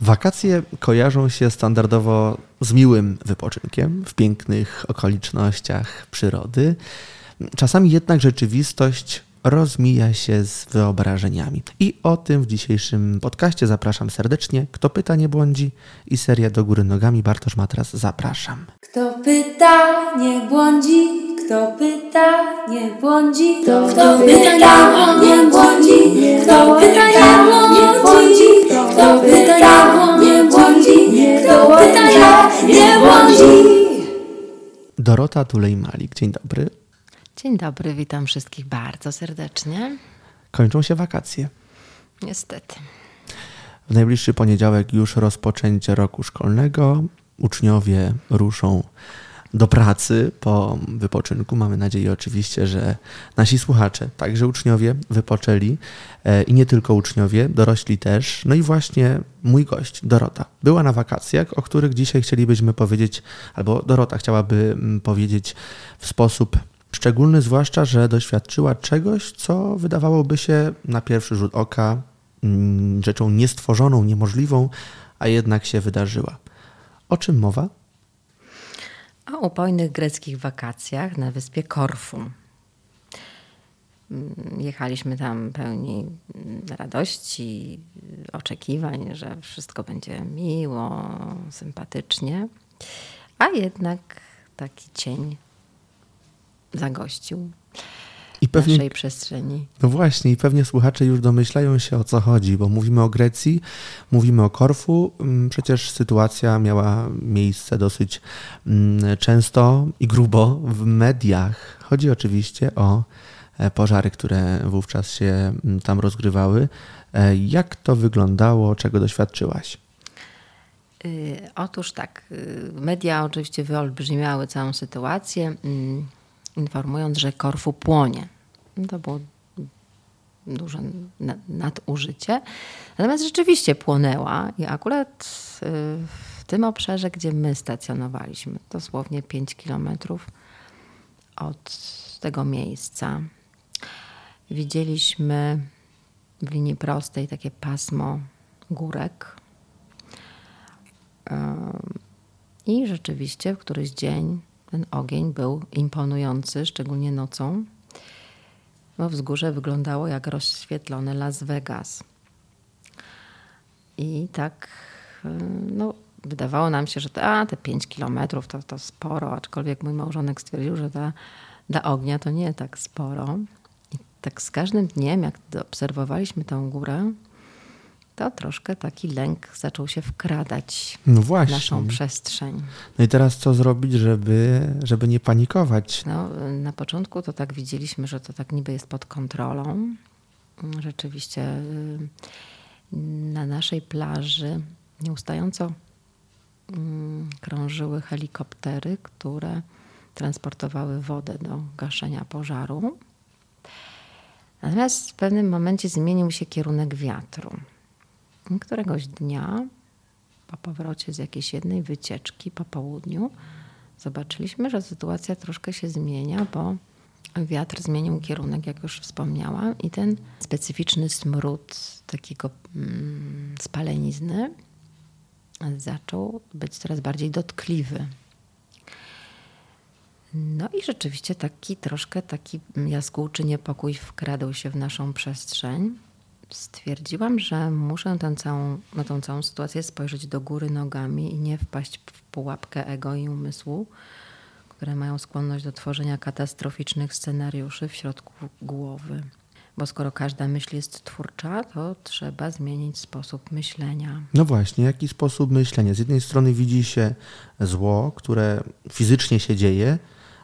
Wakacje kojarzą się standardowo z miłym wypoczynkiem w pięknych okolicznościach przyrody. Czasami jednak rzeczywistość rozmija się z wyobrażeniami. I o tym w dzisiejszym podcaście zapraszam serdecznie. Kto pyta, nie błądzi i seria Do Góry Nogami. Bartosz Matras, zapraszam. Kto pyta, nie błądzi. Kto pyta, nie błądzi. Kto, kto pyta, nie błądzi. Kto pyta, nie błądzi. Kto pyta, nie błądzi. Kto pyta, nie błądzi. Dorota Tulej-Malik, dzień dobry. Dzień dobry, witam wszystkich bardzo serdecznie. Kończą się wakacje. Niestety. W najbliższy poniedziałek już rozpoczęcie roku szkolnego. Uczniowie ruszą do pracy po wypoczynku. Mamy nadzieję oczywiście, że nasi słuchacze, także uczniowie, wypoczęli e, i nie tylko uczniowie, dorośli też. No i właśnie mój gość, Dorota, była na wakacjach, o których dzisiaj chcielibyśmy powiedzieć, albo Dorota chciałaby mm, powiedzieć w sposób szczególny, zwłaszcza, że doświadczyła czegoś, co wydawałoby się na pierwszy rzut oka mm, rzeczą niestworzoną, niemożliwą, a jednak się wydarzyła. O czym mowa? O upojnych greckich wakacjach na wyspie Korfu. Mm, Jechaliśmy tam pełni radości, oczekiwań, że wszystko będzie miło, sympatycznie, a jednak taki cień zagościł I pewnie, naszej przestrzeni. no właśnie, i pewnie słuchacze już domyślają się o co chodzi, bo mówimy o Grecji, mówimy o Korfu. Mm, Przecież sytuacja miała miejsce dosyć mm, często i grubo w mediach. Chodzi oczywiście o e, pożary, które wówczas się mm, tam rozgrywały. E, Jak to wyglądało, czego doświadczyłaś? Y, Otóż tak, y, media oczywiście wyolbrzymiały całą sytuację, informując, że Korfu płonie. To było duże na- nadużycie. Natomiast rzeczywiście płonęła i akurat y, w tym obszarze, gdzie my stacjonowaliśmy, dosłownie 5 kilometrów od tego miejsca, widzieliśmy w linii prostej takie pasmo górek, i rzeczywiście w któryś dzień ten ogień był imponujący, szczególnie nocą, bo wzgórze wyglądało jak rozświetlony Las Vegas. I tak y, no, wydawało nam się, że te, a, te 5 kilometrów to, to sporo, aczkolwiek mój małżonek stwierdził, że ta, dla ognia to nie tak sporo. I tak z każdym dniem, jak obserwowaliśmy tę górę, to troszkę taki lęk zaczął się wkradać No w naszą przestrzeń. No i teraz co zrobić, żeby, żeby nie panikować? No, na początku to tak widzieliśmy, że to tak niby jest pod kontrolą. Rzeczywiście y, na naszej plaży nieustająco mm, krążyły helikoptery, które transportowały wodę do gaszenia pożaru. Natomiast w pewnym momencie zmienił się kierunek wiatru. Któregoś dnia, po powrocie z jakiejś jednej wycieczki po południu, zobaczyliśmy, że sytuacja troszkę się zmienia, bo wiatr zmienił kierunek, jak już wspomniałam, i ten specyficzny smród takiego mm, spalenizny zaczął być coraz bardziej dotkliwy. No i rzeczywiście taki troszkę taki jaskółczy niepokój wkradł się w naszą przestrzeń. Stwierdziłam, że muszę tę całą, na tą całą sytuację spojrzeć do góry nogami i nie wpaść w pułapkę ego i umysłu, które mają skłonność do tworzenia katastroficznych scenariuszy w środku głowy. Bo skoro każda myśl jest twórcza, to trzeba zmienić sposób myślenia. No właśnie, jaki sposób myślenia? Z jednej strony widzi się zło, które fizycznie się dzieje,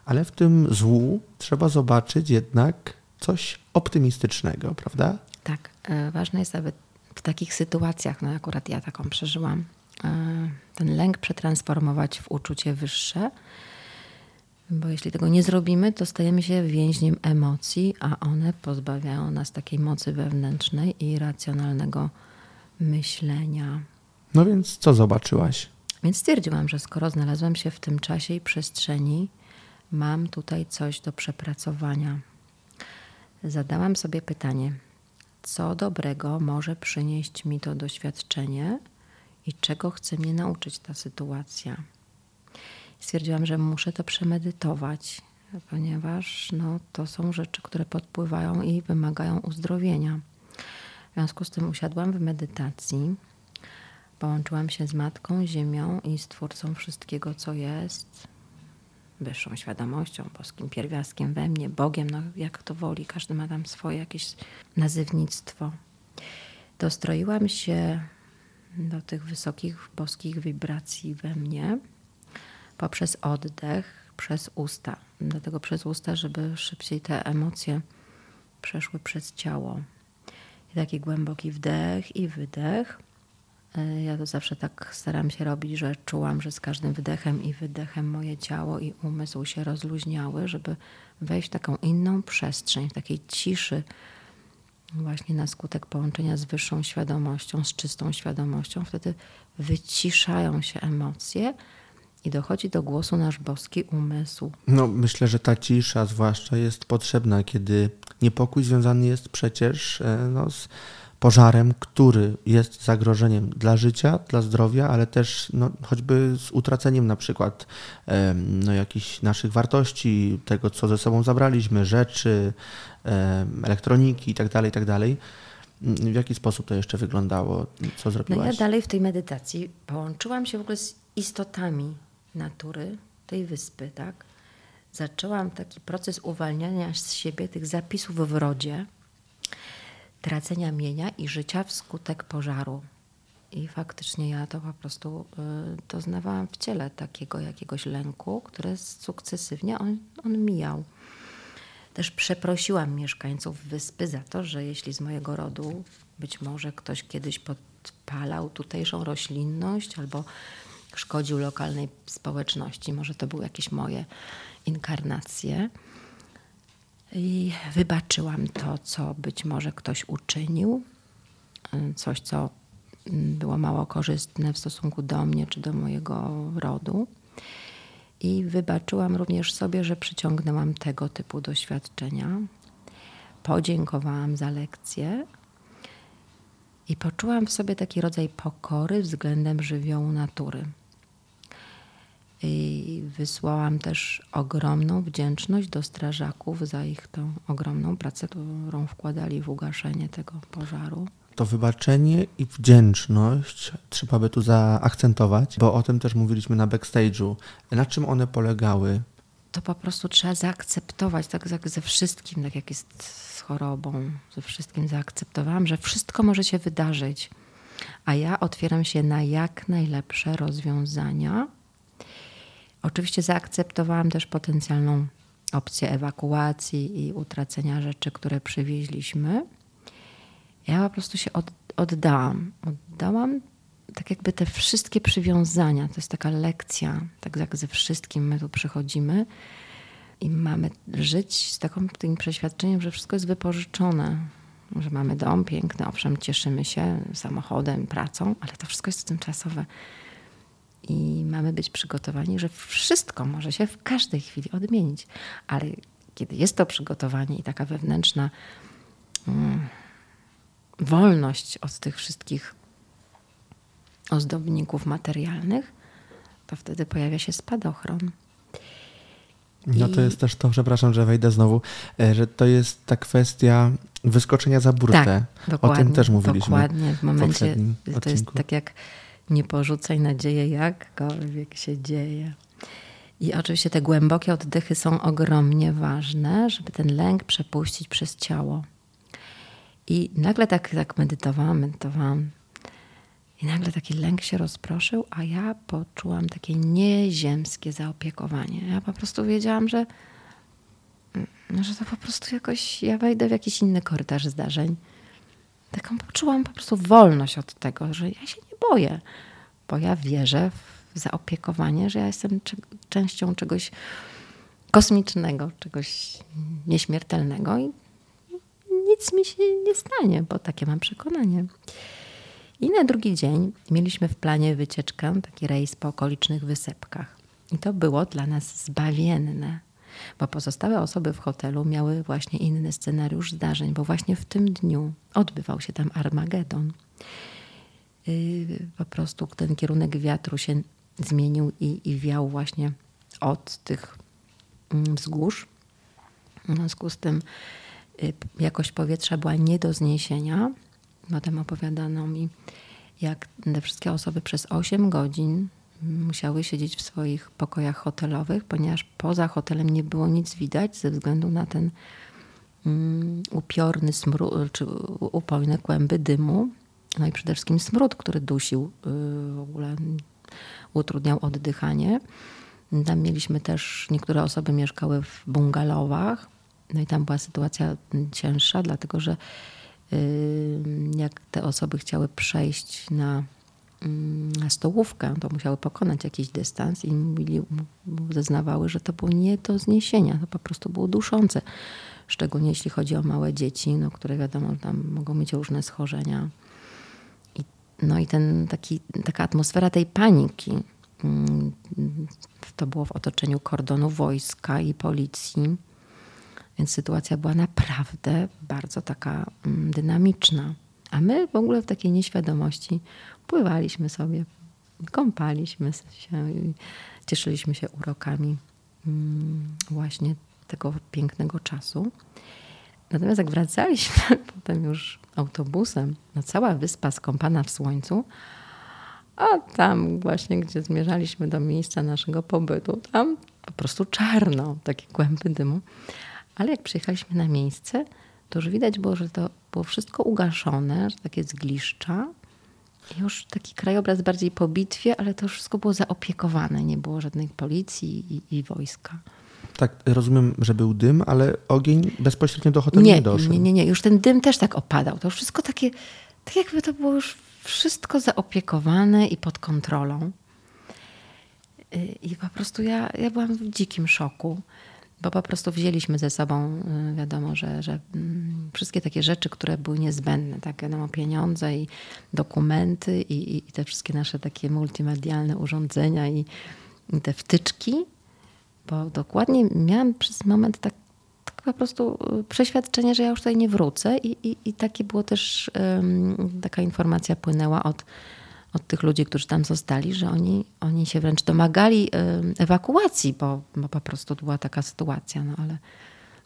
ale w tym złu trzeba zobaczyć jednak coś optymistycznego, prawda? Tak, e, ważne jest, aby w takich sytuacjach, no akurat ja taką przeżyłam, e, ten lęk przetransformować w uczucie wyższe, bo jeśli tego nie zrobimy, to stajemy się więźniem emocji, a one pozbawiają nas takiej mocy wewnętrznej i racjonalnego myślenia. No więc co zobaczyłaś? Więc stwierdziłam, że skoro znalazłam się w tym czasie i przestrzeni, mam tutaj coś do przepracowania. Zadałam sobie pytanie, co dobrego może przynieść mi to doświadczenie i czego chce mnie nauczyć ta sytuacja. Stwierdziłam, że muszę to przemedytować, ponieważ no, to są rzeczy, które podpływają i wymagają uzdrowienia. W związku z tym usiadłam w medytacji, połączyłam się z Matką Ziemią i Stwórcą wszystkiego, co jest, wyższą świadomością, boskim pierwiastkiem we mnie, Bogiem, no jak to woli, każdy ma tam swoje jakieś nazywnictwo. Dostroiłam się do tych wysokich boskich wibracji we mnie poprzez oddech, przez usta. Dlatego przez usta, żeby szybciej te emocje przeszły przez ciało. I taki głęboki wdech i wydech. E, ja to zawsze tak staram się robić, że czułam, że z każdym wdechem i wydechem moje ciało i umysł się rozluźniały, żeby wejść w taką inną przestrzeń, w takiej ciszy, właśnie na skutek połączenia z wyższą świadomością, z czystą świadomością. Wtedy wyciszają się emocje i dochodzi do głosu nasz boski umysł. No, myślę, że ta cisza zwłaszcza jest potrzebna, kiedy niepokój związany jest przecież e, no, z pożarem, który jest zagrożeniem dla życia, dla zdrowia, ale też no, choćby z utraceniem na przykład no, jakichś naszych wartości, tego co ze sobą zabraliśmy, rzeczy, elektroniki itd., tak itd. Tak w jaki sposób to jeszcze wyglądało? Co zrobiłaś? No ja dalej w tej medytacji połączyłam się w ogóle z istotami natury tej wyspy, tak? Zaczęłam taki proces uwalniania z siebie tych zapisów w rodzie, tracenia mienia i życia wskutek pożaru. I faktycznie ja to po prostu y, doznawałam w ciele takiego jakiegoś lęku, który sukcesywnie on, on mijał. Też przeprosiłam mieszkańców wyspy za to, że jeśli z mojego rodu być może ktoś kiedyś podpalał tutejszą roślinność albo szkodził lokalnej społeczności, może to były jakieś moje inkarnacje. I wybaczyłam to, co być może ktoś uczynił, coś, co było mało korzystne w stosunku do mnie czy do mojego rodu. I wybaczyłam również sobie, że przyciągnęłam tego typu doświadczenia. Podziękowałam za lekcję i poczułam w sobie taki rodzaj pokory względem żywiołu natury. I wysłałam też ogromną wdzięczność do strażaków za ich tą ogromną pracę, którą wkładali w ugaszenie tego pożaru. To wybaczenie i wdzięczność trzeba by tu zaakcentować, bo o tym też mówiliśmy na backstage'u. Na czym one polegały? To po prostu trzeba zaakceptować, tak jak ze wszystkim, tak jak jest z chorobą, ze wszystkim zaakceptowałam, że wszystko może się wydarzyć, a ja otwieram się na jak najlepsze rozwiązania Oczywiście zaakceptowałam też potencjalną opcję ewakuacji i utracenia rzeczy, które przywieźliśmy. Ja po prostu się od, oddałam. Oddałam tak jakby te wszystkie przywiązania. To jest taka lekcja, tak jak ze wszystkim my tu przychodzimy i mamy żyć z taką, takim przeświadczeniem, że wszystko jest wypożyczone. Że mamy dom piękny, owszem, cieszymy się samochodem, pracą, ale to wszystko jest tymczasowe i mamy być przygotowani, że wszystko może się w każdej chwili odmienić. Ale kiedy jest to przygotowanie i taka wewnętrzna mm, wolność od tych wszystkich ozdobników materialnych, to wtedy pojawia się spadochron. No to jest też to, przepraszam, że wejdę znowu, e, że to jest ta kwestia wyskoczenia za burtę. Tak, o tym też mówiliśmy. Dokładnie, w momencie, w to jest tak jak nie porzucaj nadziei, jakkolwiek się dzieje. I oczywiście te głębokie oddechy są ogromnie ważne, żeby ten lęk przepuścić przez ciało. I nagle tak, tak medytowałam, medytowałam. I nagle taki lęk się rozproszył, a ja poczułam takie nieziemskie zaopiekowanie. Ja po prostu wiedziałam, że, że to po prostu jakoś ja wejdę w jakiś inny korytarz zdarzeń. Taką poczułam po prostu wolność od tego, że ja się nie boję, bo ja wierzę w zaopiekowanie, że ja jestem częścią czegoś kosmicznego, czegoś nieśmiertelnego i nic mi się nie stanie, bo takie mam przekonanie. I na drugi dzień mieliśmy w planie wycieczkę, taki rejs po okolicznych wysepkach. I to było dla nas zbawienne, bo pozostałe osoby w hotelu miały właśnie inny scenariusz zdarzeń, bo właśnie w tym dniu odbywał się tam Armagedon. y, po prostu ten kierunek wiatru się zmienił i, i wiał właśnie od tych mm, wzgórz. W związku z tym y, jakość powietrza była nie do zniesienia. Potem opowiadano mi, jak te wszystkie osoby przez 8 godzin musiały siedzieć w swoich pokojach hotelowych, ponieważ poza hotelem nie było nic widać ze względu na ten um, upiorny smród, czy upojne kłęby dymu. No i przede wszystkim smród, który dusił, yy, w ogóle utrudniał oddychanie. Tam mieliśmy też, niektóre osoby mieszkały w bungalowach, no i tam była sytuacja cięższa, dlatego że yy, jak te osoby chciały przejść Mm, na stołówkę, to musiały pokonać jakiś dystans i mówili, zeznawały, że to było nie do zniesienia, to po prostu było duszące. Szczególnie jeśli chodzi o małe dzieci, no, które wiadomo, tam mogą mieć różne schorzenia. I, no i ten, taki, taka atmosfera tej paniki, mm, to było w otoczeniu kordonu wojska i policji. Więc sytuacja była naprawdę bardzo taka mm, dynamiczna. A my w ogóle w takiej nieświadomości pływaliśmy sobie, kąpaliśmy się i cieszyliśmy się urokami mm, właśnie tego pięknego czasu. Natomiast jak wracaliśmy potem już autobusem, no cała wyspa skąpana w słońcu, a tam właśnie, gdzie zmierzaliśmy do miejsca naszego pobytu, tam po prostu czarno, takie kłęby dymu. Ale jak przyjechaliśmy na miejsce, to już widać było, że to było wszystko ugaszone, takie zgliszcza, już taki krajobraz bardziej po bitwie, ale to wszystko było zaopiekowane. Nie było żadnej policji i, i wojska. Tak, rozumiem, że był dym, ale ogień bezpośrednio do hotelu nie, nie doszedł. Nie, nie, nie. Już ten dym też tak opadał. To już wszystko takie, tak jakby to było już wszystko zaopiekowane i pod kontrolą. I po prostu ja, ja byłam w dzikim szoku bo po prostu wzięliśmy ze sobą, y, wiadomo, że, że mm, wszystkie takie rzeczy, które były niezbędne, tak, wiadomo, pieniądze i dokumenty i, i te wszystkie nasze takie multimedialne urządzenia i, i te wtyczki, bo dokładnie miałam przez moment tak, tak, po prostu y, przeświadczenie, że ja już tutaj nie wrócę i, i, i takie było też, um, taka informacja płynęła od od tych ludzi, którzy tam zostali, że oni, oni się wręcz domagali ewakuacji, bo, bo po prostu była taka sytuacja, no ale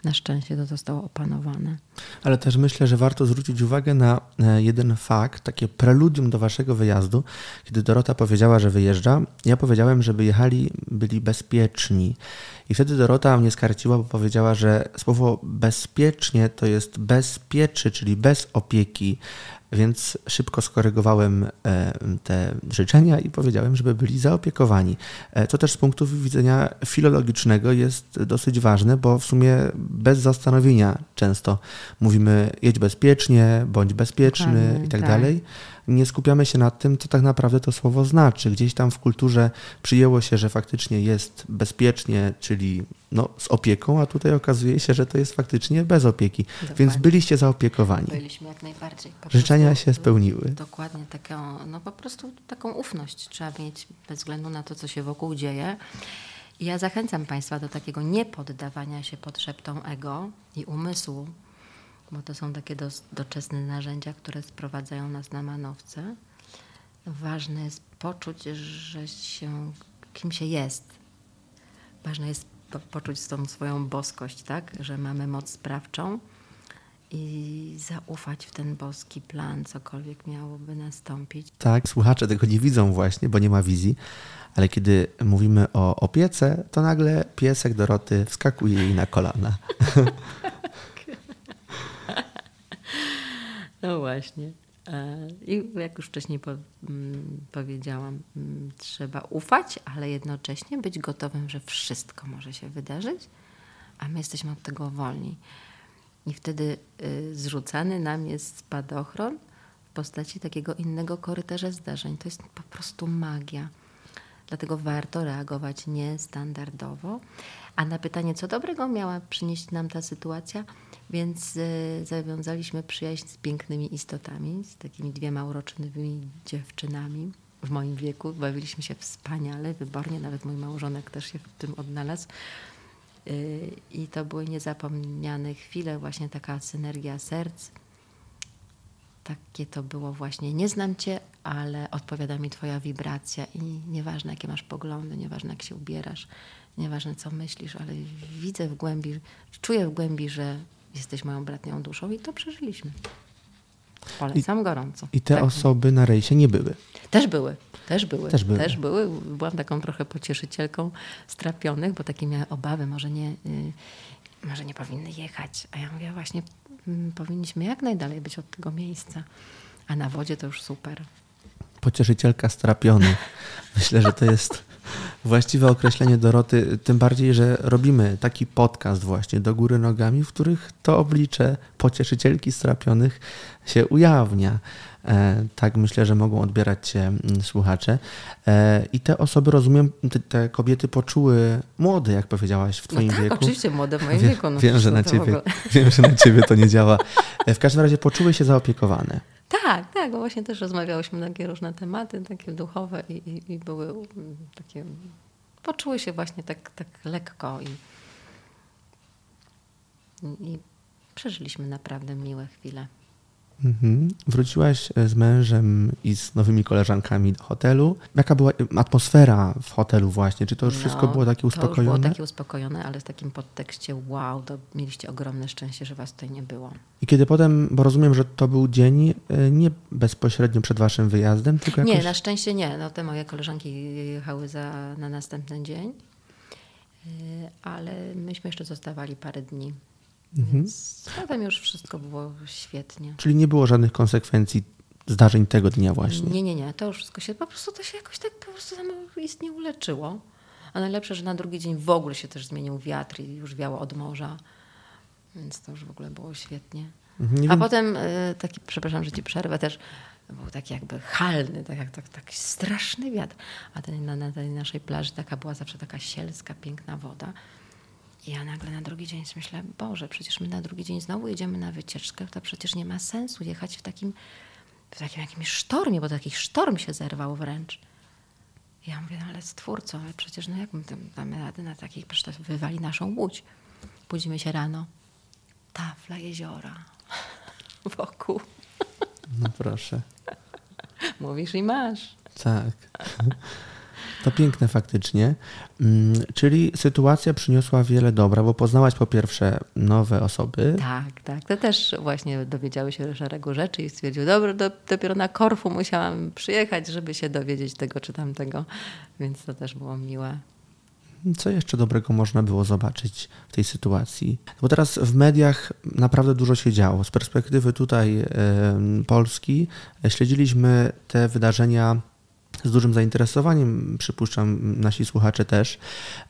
na szczęście to zostało opanowane. Ale też myślę, że warto zwrócić uwagę na e, jeden fakt, takie preludium do waszego wyjazdu. Kiedy Dorota powiedziała, że wyjeżdża, ja powiedziałem, żeby jechali, byli bezpieczni. I wtedy Dorota mnie skarciła, bo powiedziała, że słowo bezpiecznie to jest bezpieczy, czyli bez opieki. Więc szybko skorygowałem e, te życzenia i powiedziałem, żeby byli zaopiekowani. E, to też z punktu widzenia filologicznego jest dosyć ważne, bo w sumie bez zastanowienia często mówimy jedź bezpiecznie, bądź bezpieczny i tak, tak dalej nie skupiamy się nad tym, co tak naprawdę to słowo znaczy. Gdzieś tam w kulturze przyjęło się, że faktycznie jest bezpiecznie, czyli no, z opieką, a tutaj okazuje się, że to jest faktycznie bez opieki. Dokładnie. Więc byliście zaopiekowani. Byliśmy jak najbardziej. Po Życzenia się spełniły. Dokładnie, taką, no po prostu taką ufność trzeba mieć bez względu na to, co się wokół dzieje. Ja zachęcam Państwa do takiego niepoddawania się podszeptom ego i umysłu, bo to są takie do, doczesne narzędzia, które sprowadzają nas na manowce. Ważne jest poczuć, że się, kim się jest. Ważne jest po, poczuć tą swoją boskość, tak? że mamy moc sprawczą i zaufać w ten boski plan, cokolwiek miałoby nastąpić. Tak, słuchacze tego nie widzą właśnie, bo nie ma wizji, ale kiedy mówimy o opiece, to nagle piesek Doroty wskakuje jej na kolana. No właśnie. E, I jak już wcześniej po, mm, powiedziałam, mm, trzeba ufać, ale jednocześnie być gotowym, że wszystko może się wydarzyć, a my jesteśmy od tego wolni. I wtedy y, zrzucany nam jest spadochron w postaci takiego innego korytarza zdarzeń. To jest po prostu magia. Dlatego warto reagować niestandardowo. A na pytanie, co dobrego miała przynieść nam ta sytuacja, więc y, zawiązaliśmy przyjaźń z pięknymi istotami, z takimi dwiema uroczymi dziewczynami w moim wieku. Bawiliśmy się wspaniale, wybornie, nawet mój małżonek też się w tym odnalazł. Y, I to były niezapomniane chwile, właśnie taka synergia serc. Takie to było właśnie, nie znam cię, ale odpowiada mi twoja wibracja i nieważne jakie masz poglądy, nieważne jak się ubierasz, nieważne co myślisz, ale widzę w głębi, czuję w głębi, że jesteś moją bratnią duszą i to przeżyliśmy. Polecam I, gorąco. I te tak. osoby na rejsie nie były? Też były. Też były. Też były. Też były. Byłam taką trochę pocieszycielką strapionych, bo takie miały obawy, może nie, y, może nie powinny jechać. A ja mówię, właśnie powinniśmy jak najdalej być od tego miejsca. A na wodzie to już super. Pocieszycielka strapionych. Myślę, że to jest właściwe określenie Doroty, tym bardziej, że robimy taki podcast właśnie do góry nogami, w których to oblicze pocieszycielki strapionych się ujawnia. E, tak myślę, że mogą odbierać się mm, słuchacze. E, I te osoby, rozumiem, te, kobiety poczuły młode, jak powiedziałaś, w twoim no tak, wieku. oczywiście młode w moim wiem, wieku. No wiem, że na ciebie, wiem, że na ciebie to nie działa. E, w każdym razie poczuły się zaopiekowane. Tak, tak, bo właśnie też rozmawiałyśmy na takie różne tematy, takie duchowe i, i, i były mm, takie, poczuły się właśnie tak, tak lekko i, i przeżyliśmy naprawdę miłe chwile. Mhm. Wróciłaś e, z mężem i z nowymi koleżankami do hotelu. Jaka była e, atmosfera w hotelu właśnie? Czy to już no, wszystko było takie uspokojone? To było takie uspokojone, ale w takim podtekście wow, to mieliście ogromne szczęście, że was tutaj nie było. I kiedy potem, bo rozumiem, że to był dzień e, nie bezpośrednio przed waszym wyjazdem, tylko jakoś... Nie, na szczęście nie. No, te moje koleżanki jechały za, na następny dzień, ale myśmy jeszcze zostawali parę dni. Mhm. Więc potem już wszystko było świetnie. Czyli nie było żadnych konsekwencji zdarzeń tego dnia właśnie? Nie, nie, nie. To już wszystko się, po prostu to się jakoś tak po prostu samo istnie uleczyło. A najlepsze, że na drugi dzień w ogóle się też zmienił wiatr i już wiało od morza. Więc to już w ogóle było świetnie. Mhm, A wiem. potem e, taki, przepraszam, że ci przerwę też, był taki jakby halny, tak jak tak, taki straszny wiatr. A ten, na, na tej naszej plaży taka była zawsze taka sielska, piękna woda. I ja nagle na drugi dzień myślę, Boże, przecież my na drugi dzień znowu jedziemy na wycieczkę, to przecież nie ma sensu jechać w takim, w takim jakimś sztormie, bo taki sztorm się zerwał wręcz. I ja mówię, no ale stwórco, ale przecież no jak my tam damy radę na takich, przecież to wywali naszą łódź. Budzimy się rano, tafla jeziora wokół. No proszę. Mówisz i masz. Tak. To piękne faktycznie. Mm, czyli sytuacja przyniosła wiele dobra, bo poznałaś po pierwsze nowe osoby. Tak, tak. To też właśnie dowiedziały się szeregu rzeczy i stwierdził, dobra, do, dopiero na Korfu musiałam przyjechać, żeby się dowiedzieć tego czy tamtego. Więc to też było miłe. Co jeszcze dobrego można było zobaczyć w tej sytuacji? Bo teraz w mediach naprawdę dużo się działo. Z perspektywy tutaj Polski śledziliśmy te wydarzenia z dużym zainteresowaniem, przypuszczam, nasi słuchacze też.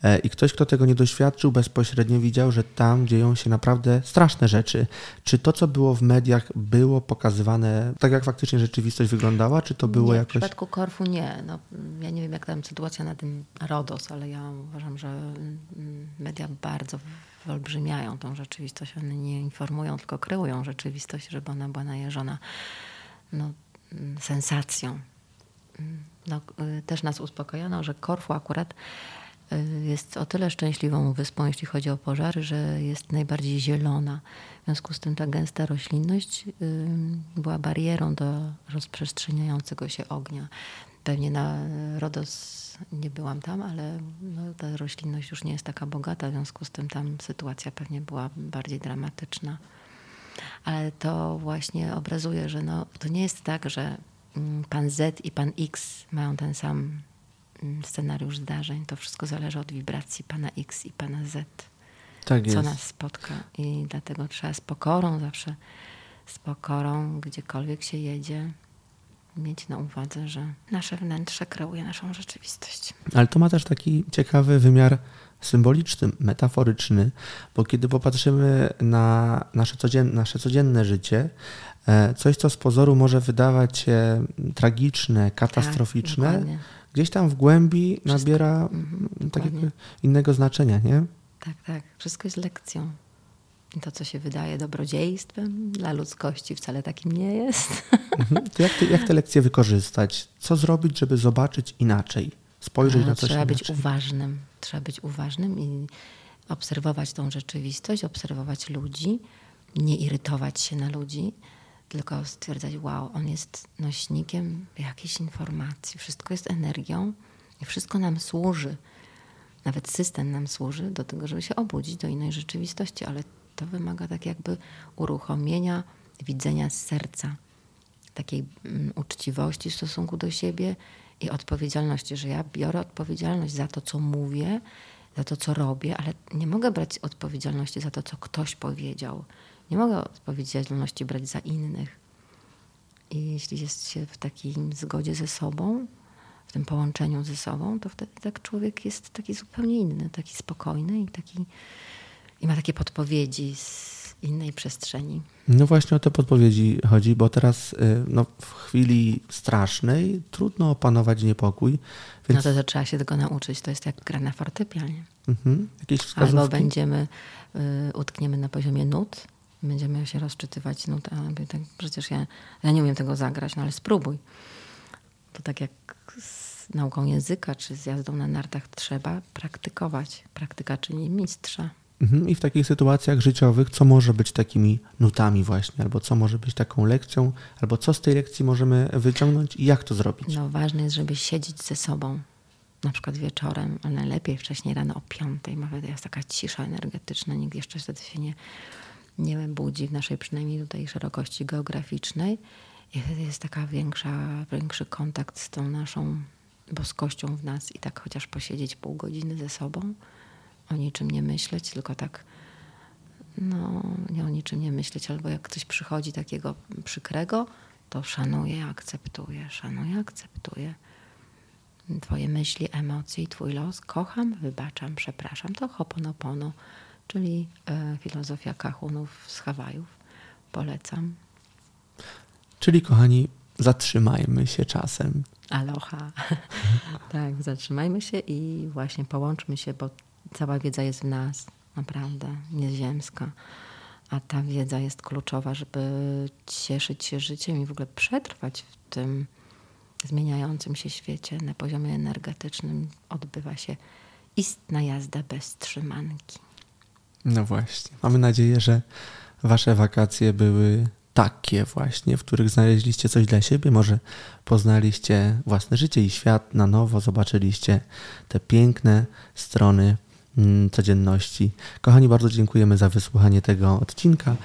E, I ktoś, kto tego nie doświadczył, bezpośrednio widział, że tam dzieją się naprawdę straszne rzeczy. Czy to, co było w mediach, było pokazywane tak, jak faktycznie rzeczywistość wyglądała, czy to było nie, jakoś... W przypadku Korfu nie. No, ja nie wiem, jak tam sytuacja na tym Rodos, ale ja uważam, że mm, media bardzo wyolbrzymiają tą rzeczywistość. One nie informują, tylko kreują rzeczywistość, żeby ona była najeżona no, mm, sensacją no, y, też nas uspokojono, że Korfu akurat y, jest o tyle szczęśliwą wyspą, jeśli chodzi o pożary, że jest najbardziej zielona. W związku z tym ta gęsta roślinność y, była barierą do rozprzestrzeniającego się ognia. Pewnie na Rodos nie byłam tam, ale no, ta roślinność już nie jest taka bogata, w związku z tym tam sytuacja pewnie była bardziej dramatyczna. Ale to właśnie obrazuje, że no, to nie jest tak, że pan Z i pan X mają ten sam mm, scenariusz zdarzeń. To wszystko zależy od wibracji pana X i pana Z. Tak co nas spotka. I dlatego trzeba z pokorą zawsze, z pokorą, gdziekolwiek się jedzie, mieć na uwadze, że nasze wnętrze kreuje naszą rzeczywistość. Ale to ma też taki ciekawy wymiar symboliczny, metaforyczny, bo kiedy popatrzymy na nasze codzienne, nasze codzienne życie, E, coś, co z pozoru może wydawać się tragiczne, katastroficzne, tak, gdzieś tam w głębi Wszystko. nabiera mhm, takiego innego znaczenia, nie? Tak, tak. Wszystko jest lekcją. I to, co się wydaje dobrodziejstwem dla ludzkości, wcale takim nie jest. Mhm. To jak, te, jak te lekcje wykorzystać? Co zrobić, żeby zobaczyć inaczej? Spojrzeć no, na coś Trzeba inaczej? być uważnym. Trzeba być uważnym i obserwować tą rzeczywistość, obserwować ludzi, nie irytować się na ludzi, tylko stwierdzać, wow, on jest nośnikiem jakiejś informacji. Wszystko jest energią i wszystko nam służy. Nawet system nam służy do tego, żeby się obudzić do innej rzeczywistości, ale to wymaga tak jakby uruchomienia widzenia z serca, takiej mm, uczciwości w stosunku do siebie i odpowiedzialności, że ja biorę odpowiedzialność za to, co mówię, za to, co robię, ale nie mogę brać odpowiedzialności za to, co ktoś powiedział. Nie mogę odpowiedzialności brać za innych. I jeśli jest się w takim zgodzie ze sobą, w tym połączeniu ze sobą, to wtedy tak człowiek jest taki zupełnie inny, taki spokojny i, taki, i ma takie podpowiedzi z innej przestrzeni. No właśnie o te podpowiedzi chodzi, bo teraz y, no, w chwili strasznej trudno opanować niepokój. Więc... No to, to trzeba się tego nauczyć. To jest jak gra na fortepianie. Mhm. Jakieś wskazówki? Albo będziemy, y, utkniemy na poziomie nut, będziemy się rozczytywać nut, ale tak, przecież ja, ja nie umiem tego zagrać, no ale spróbuj. To tak jak z nauką języka, czy z jazdą na nartach trzeba praktykować. Praktyka czyni mistrza. Mhm. I w takich sytuacjach życiowych, co może być takimi nutami właśnie, albo co może być taką lekcją, albo co z tej lekcji możemy wyciągnąć i jak to zrobić? No ważne jest, żeby siedzieć ze sobą, na przykład wieczorem, a najlepiej wcześniej rano o piątej. Jest taka cisza energetyczna, nikt jeszcze wtedy się nie, nie budzi w naszej przynajmniej tutaj szerokości geograficznej. I wtedy jest taka większa, większy kontakt z tą naszą boskością w nas i tak chociaż posiedzieć pół godziny ze sobą o niczym nie myśleć, tylko tak no, nie o niczym nie myśleć, albo jak coś przychodzi takiego przykrego, to szanuję, akceptuję, szanuję, akceptuję. Twoje myśli, emocje i Twój los. Kocham, wybaczam, przepraszam. To Hoponopono, czyli e, filozofia kahunów z Hawajów. Polecam. Czyli kochani, zatrzymajmy się czasem. Aloha. tak, zatrzymajmy się i właśnie połączmy się, bo Cała wiedza jest w nas, naprawdę, nieziemska. A ta wiedza jest kluczowa, żeby cieszyć się życiem i w ogóle przetrwać w tym zmieniającym się świecie na poziomie energetycznym. Odbywa się istna jazda bez trzymanki. No właśnie. Mamy nadzieję, że Wasze wakacje były takie właśnie, w których znaleźliście coś dla siebie, może poznaliście własne życie i świat na nowo, zobaczyliście te piękne strony codzienności. Kochani, bardzo dziękujemy za wysłuchanie tego odcinka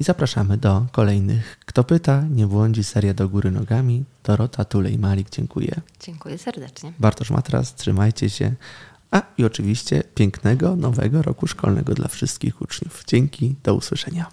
i zapraszamy do kolejnych. Kto pyta, nie błądzi, seria do góry nogami. Dorota Tulej Malik, dziękuję. Dziękuję serdecznie. Bartosz Matras, trzymajcie się. A i oczywiście pięknego nowego roku szkolnego dla wszystkich uczniów. Dzięki, do usłyszenia.